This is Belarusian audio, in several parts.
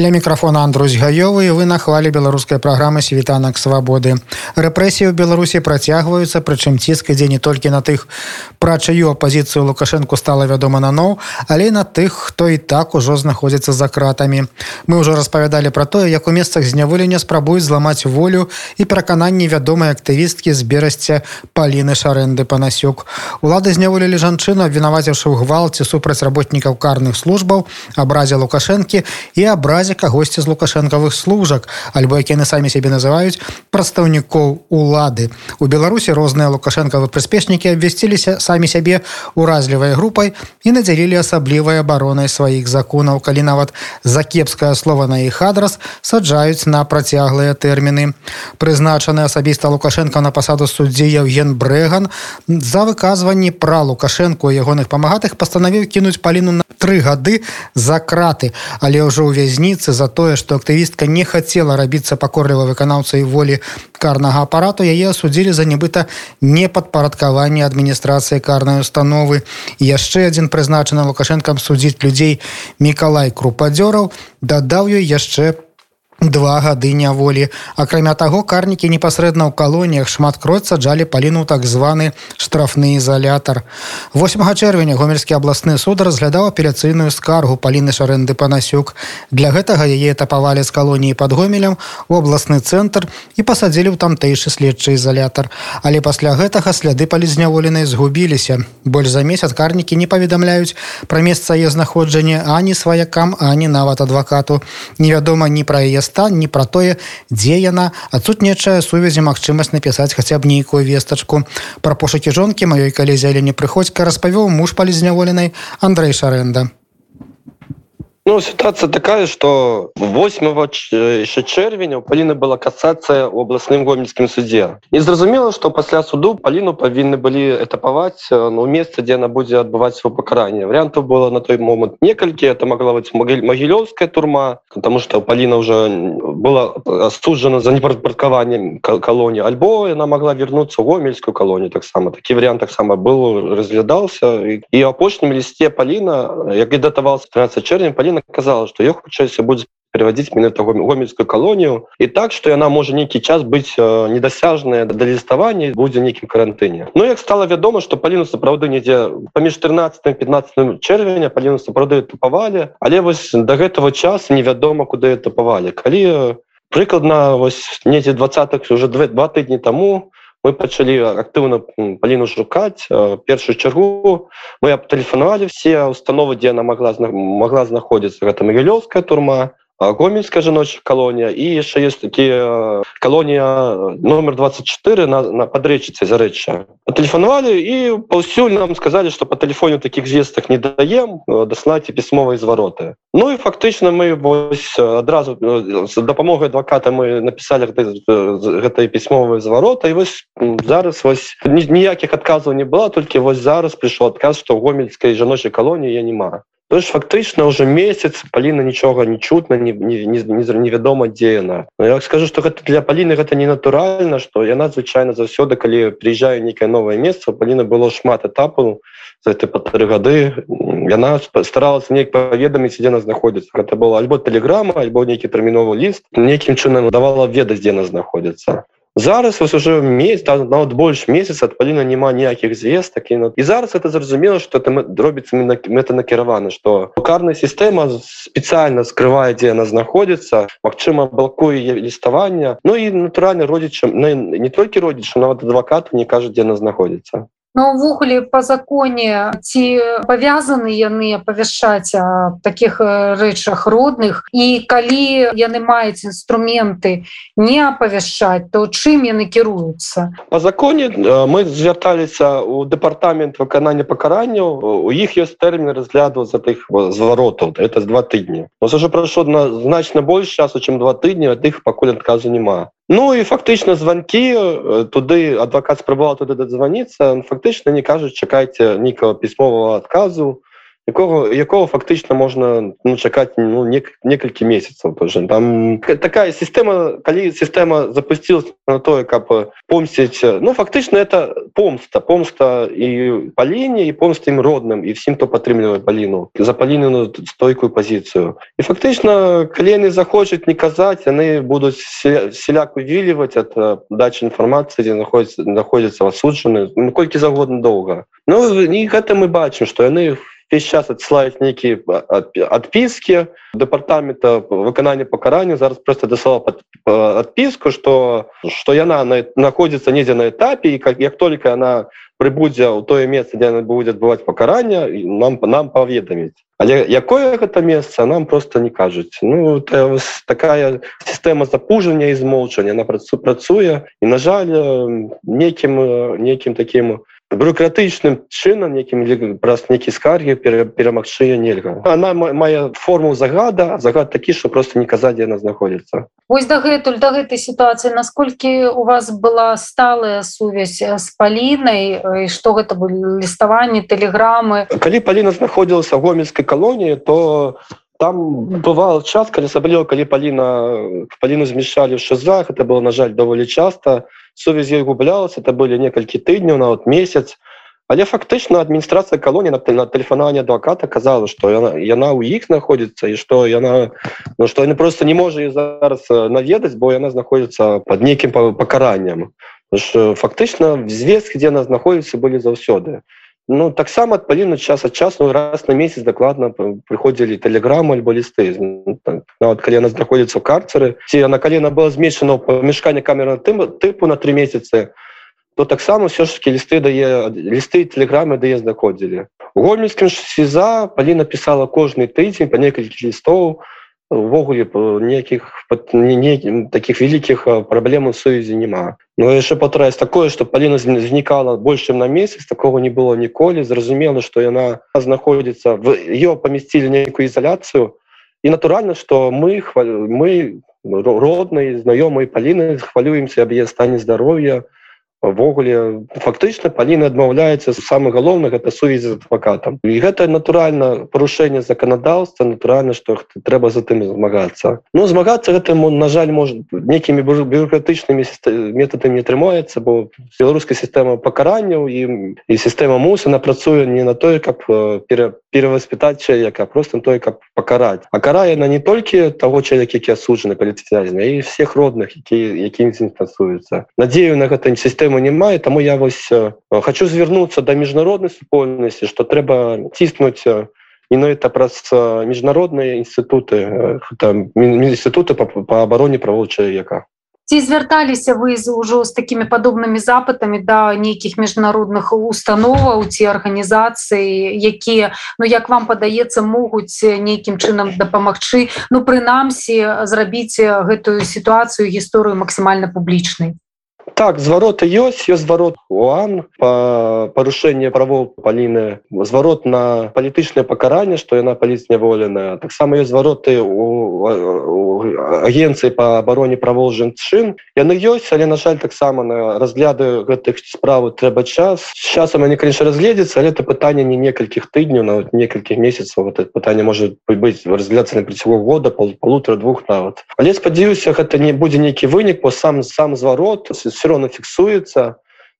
Для мікрафона Андрусь гаёвы вы на хвалі беларускай праграмы світанак свабоды. Рэпрэсіі ў Беларусі працягваюцца, прычым ціск ідзе не толькі на тых, пра чаю апазіцыю Лукашэнку стала вядома на ноў, але на тых, хто і так ужо знаходзіцца за кратамі. Мы ўжо распавядалі пра тое, як у месцах зняволення спрабуюць зламаць волю і перакананні вядомай актывісткі з берасця паліны шарэнды панасюк. Улады зняволілі жанчыну, абвінаваціўшы ў гвалце супраць работнікаў карных службаў, абразе Лукашэнкі і абра разе кагосьці з лукашэнкавых служак альбо як яны самі сябе называюць прадстаўнікоў улады. У беларусі розныя лукашэнкавы прыспешнікі абвясціліся самі сябе уразлівай групай і надзялілі асаблівай абаронай сваіх законаў калі нават за кепскае слова на іх адрас саджаюць на працяглыя тэрміны. Прызначаны асабіста лукашенко на пасаду суддзі евген брэган за выказванні пра лукашэнку ягоных памагатых пастанавіў кінуць паліну на тры гады за краты. Але ўжо ў вязні больніцы за тое што актывістка не хацела рабіцца пакорліва выканаўцай волі карнага апарату яе асудзілі за нібыта непадпарадкаванне адміністрацыі карнай установы. Яшчэ адзін прызначаны лукашэнкам судзіць людзей мікалай крупадзёраў дадаў ёй яшчэ по два гады няволі. Акрамя таго карнікі непасрэдна ў калоніях шматкроць саджалі паліну так званы штрафны ізалятар. 8 чэрвеня гомельскі абласны суд разглядаў апеляцыйную скаргу паліны шарэнды панасюк. Для гэтага яе этапавалі з калоніі под гомелем у абласны цэнтр і пасадзілі ў тамтэйшы следчы ізалятар. Але пасля гэтага сляды палізняволенай згубіліся. Больш за месяц карнікі не паведамляюць пра месца яе знаходжання ані сваякам ані нават адвакату. Невядома ні пра яе стан не пра тое дзе яна. Адсутнічае сувязі магчымасць напісаць хаця б нейкую вестачку. Пра пошукі жонкі маёй калезе але не прыходзька распавёў муж палізняволенай Андрей шарэнда Ну, ситуация такая, что 8 еще червеня у Полины была кассация в областным гомельским суде. И зразумела, что после суду Полину повинны были этаповать ну, место, где она будет отбывать свое покарание. Вариантов было на той момент несколько. Это могла быть Могилевская турма, потому что Полина уже была осуждена за непаркование колонии. Альбо она могла вернуться в гомельскую колонию. Так само. Такие варианты так само был, разглядался. И, и о почтном листе Полина, я датовался 13 червня, Полина казала что я хочуся будзе переводить меня того гомельскую колонию. И так что яна можа нейкі час быть э, недосяжная до ліставання будзе нейкім карантыне Ну як стало вядома что паліну сапраўды недзе паміж 13 15 червеня паліну сапраўды тупавалі але вось до гэтага часа невядома куды этапавалі калі э, прыкладна вось недзе 20 уже два, тыдні тому мы пачалі актыўна паліну шукаць першую чаргу мы абтэлефанавалі все установы дзе она могла могла знаходзіцца гэта магілёўская турма гомельская жаночая колония. І яшчэ есть такие колония номер 24 на, на подрэчыце зарэча тэлефанавалі і паўсюль нам сказали что по тэлефоне таких звестах не даем даслаць пісьмовай звароты Ну і фактычна мы вось адразу з дапамогай адваката мы написали гэтай пісьмовай зварота і вось зараз вось ніякіх адказаў не было толькі вось зараз прыйшоў адказ что гомельскай жаночай колоніі я нема То ж фактычна уже месяц Паліна нічога не чутна невядома дзе яна я скажу что гэта для Паліны гэта не натуральна что яна звычайна заўсёды калі приезжаю нейкае новое месца Паліна было шмат этапу за это па тры гады яна старалась неяк паведаміць дзе нас знаходзіцца гэта было альбо тэлеграма альбо нейкі тэрміновы ліст нейкім чынам давала ведаць дзе нас знаходзіцца зараз вас уже месяц нават больш месяц ад паліна няма ніякіх звестак і, ну, і зараз это зразумела что это робіцца мэта накіравана что карная сістэма спецыяльна скрывае дзе она знаходзіцца Мачыма балкуе ліставання Ну і натуральна родзічам не толькі родзічам нават адвакат не кажа дзе она знаходзіцца Но ўвогуле по законе ці павязаны яны апавяшчаць таких рэчах родных. І калі яны маюць інструменты не апавяшчаць то чым яны кіруюцца по законе мы звярталіся у дэпартамент выканання пакаранняў у іх ёсць тэрмін разгляду за тых зваротаў это з два тыдні уже прайшло на значна больш часу чым два тыдні ад іх пакуль адказу няма Ну і фактычна званкі туды адвакат спрабаваў туды дазваніцца фактычна не кажуць чакайце нейкага пісьмового адказу якого якого фактычна можна ну, чакаць ну, некалькі месяцаў тоже там такая сістэма калі сістэма запусцілась на тое каб помсціць ну фактычна это помста. Помста і па лініі і помстым родным і всім хто падтрымлівае паліну за паліну стойкую пазіцыю і фактычна калі яны захочуць не казаць яны будуць селяк увіліваць ад дачы інфармацыі дзе знаходзіцца знаходзяцца асуджаны ну, колькі загодна доўга Ну і гэта мы бачым што яны весь час адсылаюць нейкія адпіскі дэпартамента выканання пакарання зараз просто дасла адпіску что что яна находится недзе на этапе і как як только она прыбудзе ў тое месца дзе она будет адбываць пакарання нам нам паведаміць але якое гэта месца нам просто не кажуць ну такая сістэма запужання і змоўчання на працу працуе і на жаль некім некім таким у бюрократычным чынам некім праз нейкі скаргі перамагчы нельга. Она мае форму загада загад такі что просто не казаць яна знаходзіцца. Вось дагэтуль да гэтай сітуацыі насколькі у вас была сталая сувязь з палінай что гэта былі ліставанні тэлеграмы? Калі паліна знаходзілася гомельскай калоніі то там бывал час калі асабліва калі паліна паліну змешалі в шизах это было на жаль даволі часто. То сувязь гублялася это были некалькі тыдняў на вот месяц. Але фактычна адміністрацыя калоні на тэлефанаванне адваката казала что яна яна у іх знаходзіцца і что яна ну что яны просто не можа зараз наведаць бо яна знаходзіцца под нейкім пакаранням фактычна звесткі дзе она знаходзіцца былі заўсёды Ну таксама адпаведна час ад часу раз на месяц дакладна прыходзілі тэлеграмы альбо лісты ну, нават калі яна знаходзіцца ў карцеры. Ці на калена была змешчана ў памяшканне камера тым тыпу на три месяцы то таксама ўсё ж таки лісты дае лісты тэлеграмы дае знаходзілі у гомельскім сеза палі напісала кожны тыдзень па некалькі лістоў увогуле некіх таких вялікіх праблем у сувязі няма но яшчэ патраць такое что паліна знікала больш чым на месяц. Такого не было ніколі зразумела что яна знаходзіцца в ее памясцілі нейкую ізаляцыю і натуральна что мы мы родныя знаёмыя паліны хвалюемся аб яе стане здароўя ввогуле фактычна паліны адмаўляецца самы галоўны гэта сувязь з адвакатам. І гэта натуральна парушэнне заканадаўства натуральна што трэба за тым змагацца. Ну змагацца гэтаму на жаль можа некімі бюрократычнымі метадамі атрымаецца бо беларуская сістэма пакаранняў і і сістэма муса на працуе не на тое каб пере пераваспытаць чалавека просто тое каб пакараць. А карае на не толькі таго чалавека які асуджаны палітвязня і всех родных які якімі працуюцца надзею на гэта сістэму праблемы не мае таму я вось хочу звярнуцца да міжнароднай супольнасці что трэба ціснуць это праз міжнародныя інстытуты там інстытуты по, по абароне правоў чалавека ці звярталіся вы ўжо з такімі падобнымі запытамі да нейкіх міжнародных установаў ці арганізацыі якія ну як вам падаецца могуць нейкім чынам дапамагчы ну прынамсі зрабіць гэтую сітуацыю гісторыю максімальна публічнай так звароты ёсць ёсць зварот уан па парушэнне правоў паліны. Зварот на палітычнае пакаранне што яна паліцняволеная таксама ёсць звароты у агенцыі па абароне правоў жанчын. Яны ёсць але на жаль таксама на разгляды гэтых справы трэба час. Часам они конечно разгледзецца але это пытанне не некалькіх тыдняў на некалькіх месяцаў. Вот это пытанне может быць разглядацца на працягу года пол полутора двух нават. Але спадзяюся гэта не будзе нейкі вынік по сам сам зварот все равно фіксуецца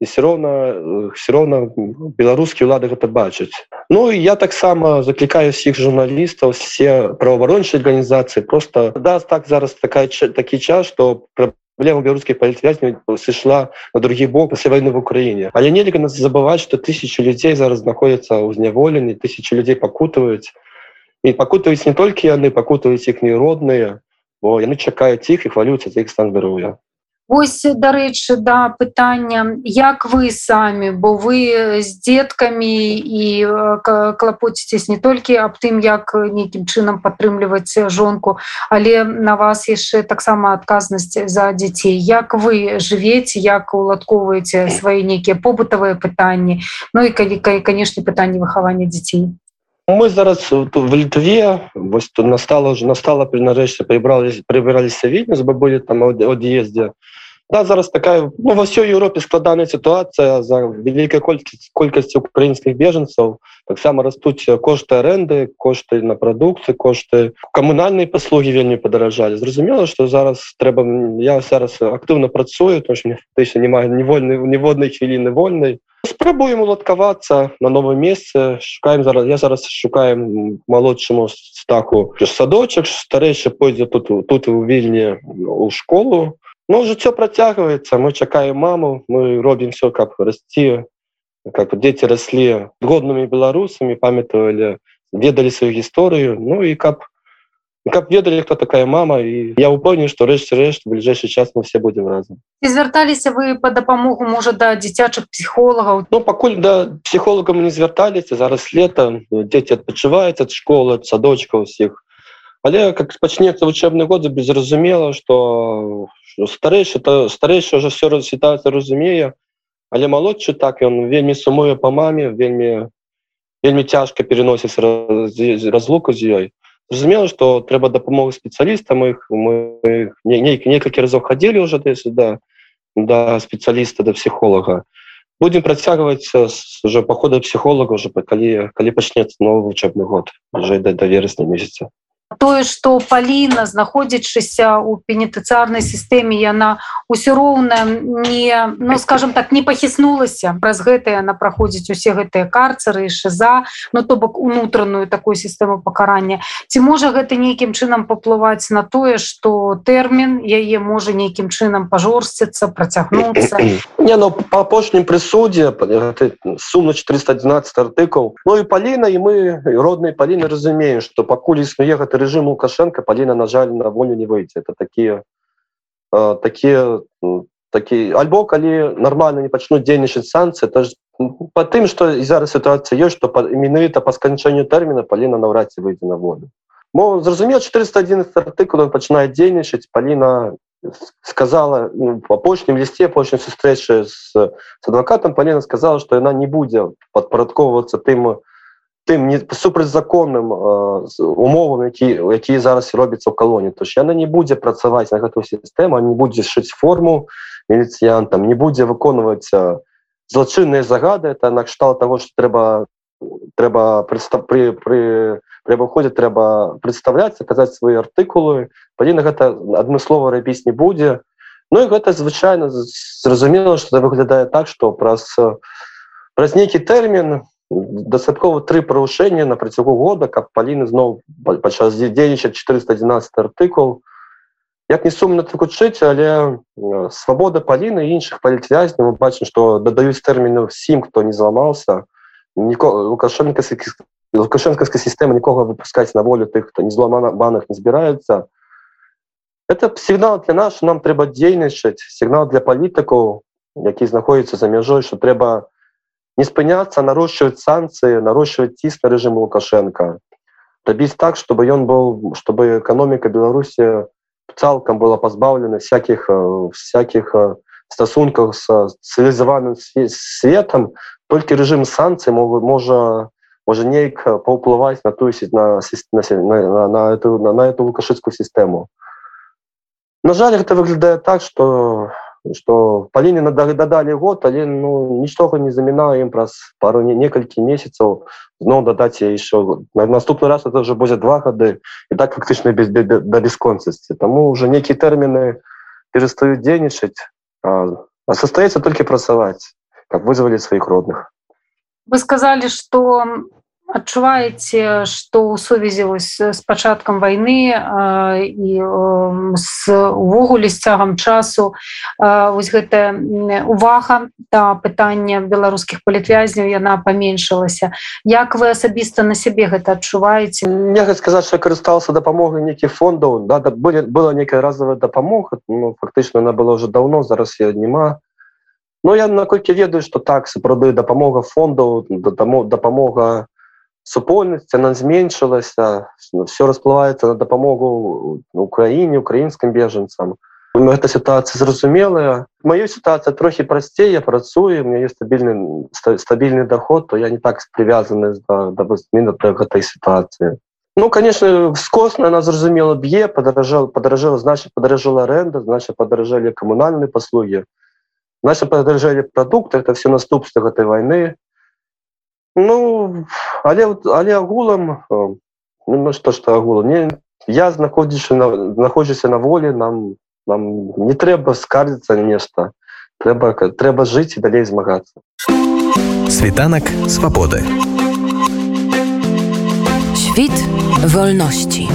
і все роўно все роўно беларускія ўлады гэта бачаць Ну я таксама заклікаю всіх журналістаў все праваабарончыя арганізацыі просто да так зараз такая такі час что проблема беларускіх палітвязняў сышла на другі бок пасля войны в Украіне але нельга нас забываць что тысячи людзей зараз знаходзяцца ў зняволенні тысячи людзей пакутаюць і пакутаюць не толькі яны пакутаюць іх не родныя бо яны чакаюць іх і хвалююцца за іх стан здароўя Вось дарэчы да пытання як вы самі? Бо вы з дзеткамі і клапоціцесь не толькі аб тым як нейкім чынам падтрымліваць жонку але на вас яшчэ таксама адказнасць за дзяцей як вы жывеце як уладковаеце свае нейкія побытавыя пытанні Ну і калі канешне пытанне выхавання дзяцей мы зараз в літве вось тут настала уже настала при нарэшце прыбрались прыбіраліся віднес бы былі там ад'езде да зараз такая ну, во всей Европе складаная ситуация за великой колькость колькости украинских беженцев. Таксама растуть кошты аренды кошты на продукцию кошты. Коммунальные послуги вельмі подорожали. Зразумела что зараз трэба я зараз актыўно працую то ты не маю невольны неводной хвіліны вольной спрабуем уладкавацца на новом месцы шукаем зараз я зараз шукаем малодшаму стаху садочак старэйшы пойдзе тут тут у вільні у школу Ну жыццё працягваецца мы чакаем маму мы робім все каб расці как дзеці раслі годнымі беларусамі памятавалі ведалі сваю гісторыю Ну і каб каб ведалі хто такая мама. І я упомню што рэшце рэшт бліжэйшы час мы все будзем разам звярталіся вы по дапамогу можа да дзіцячых псіхолагаў? Ну пакуль да псіхолагам не звярталіся. Зараз лета дзеці адпачываюць ад школы ад садочка усіх. Але как пачнецца вучэбны год безразумела что старэйшы то старэйшы уже все сітуацыя разумее але малодшы так ён вельмі сумуе по маме вельмі вельмі цяжка переносіць разлуку з ёй. Зразумела что трэба дапамогу спецыялістам их мы нейкі некалькі разоў хадзілі уже сюда да спецыяліста да псіхолага. Будем працягваць уже похода псіхолага уже калі калі пачнецца новы вучебны год уже да, да верасня месяца тое что паліна знаходзячыся у пенітыцыарнай сістэме яна ўсё роўна не ну скажем так не пахіснулася праз гэта яна праходзіць усе гэтыя карцары шиза но ну, то бок унутраную такую сістэму пакарання. Ці можа гэта нейкім чынам паплываць на тое что тэрмін яе можа нейкім чынам пажорсціцца працягнуцца? Не ну, по апошнім прысудзе сумна 411 артыкул. Ну і паліна і мы роднай паліны разумеем что пакуль існуе гэты режим лукашенко полина на жаль на волю не выйти. Это такие э, такие такие альбо коли нормально не пачнут дзейнічаць санкции это по тым что і зараз ситуация есть что менавіта по сканчанию термина полина наврад ці выйдзе на волю. Мо зразумеў 411 артыкул он пачынает дзейнічаць полина сказала ну, по апошнім лісце апошняй сустрэчы с, с адвокатом полина сказала что яна не будзе падпарадковываться тым тым не супрацьзаконным умовам які якія зараз робяцца ў калоні то ж яна не будзе працаваць на гэтую сістэму не будзе шыць форму міліцыянтам не будзе выконваць злачынныя загады это накштал того что трэба трэба при при при выходзе трэба прадстаўляць казаць свои артыкулы павінна гэта адмыслова рабіць не будзе Ну і гэта звычайна зразумела что выглядае так что праз праз нейкі тэрмін дастаткова тры парушэння на працягу года каб паліны зноў пачаў дзейнічаць 411 артыкул. Як не сумна такучыць але свабода паліны іншых палітвязня мы бачым што дадаюць тэрміну всім хто не зламаўся. Лукашенко лукашэнкаская сістэма нікога выпускаць на волю тых хто не зламана банах не збіраецца. Это сігнал для нас нам трэба дзейнічаць сігнал для палітыкаў які знаходзіцца за мяжой что трэба не спыняться нарощивать санкции нарощивать тиск на режим лукашенко. Добить так чтобы он был чтобы экономика беларуси цалком была позбавлена всяких э, всяких э, стасунках с цивилизованным светом. Только режим санкций могут можно может нейк поуплывать на ту на, на, на, на эту на, на эту лукашистскую систему. На жаль это выглядает так что что по лінии дадали год але ну нічога не замінала ім праз пару некалькі месяцаў но дадаць еще на наступны раз это уже будзе два гады і так фактычна без да бесконцасці тому уже некіе тэрміны перестаюць дзейнічаць состоится только працаваць как вызвали сваіх родных. Вы сказали что адчуваеце што ў сувязі з пачаткам вайны і з увогуле з цягам часу вось гэтая увага да пытання беларускіх палітвязняў яна паменшылася. Як вы асабіста на сябе гэта адчуваеце? Нельга сказаць что карыстался дапамогай нейкіх фондаў. Да, да были была некая разовая дапамога ну, фактычна она была уже давно зараз я няма. Ну я наколькі ведаю что так сапраўды дапамога фондаў дапамога супольнасць она зменшылася все расплываецца на дапамогу Украіне украінскім бежанцам эта сітуацыя зразумелая маю сітуацыя трохі прасцей я працую мне есть стабільны стабільны доход то я не так привязаны да, да, да гэтай сітуацыі Ну конечно скосна она зразумела б'е падаражал падаражала значит падаражала аренда значит падаражалі камунальныя паслуги наши падаражалі продукты это все наступства гэтай войны ну але але агулам ну, что что агулам не я знаходзіся на знаходжуся на волі нам нам не трэба скардзіцца нешта. Трэба трэба жыць і далей змагацца світанак свабоды Świt wolności.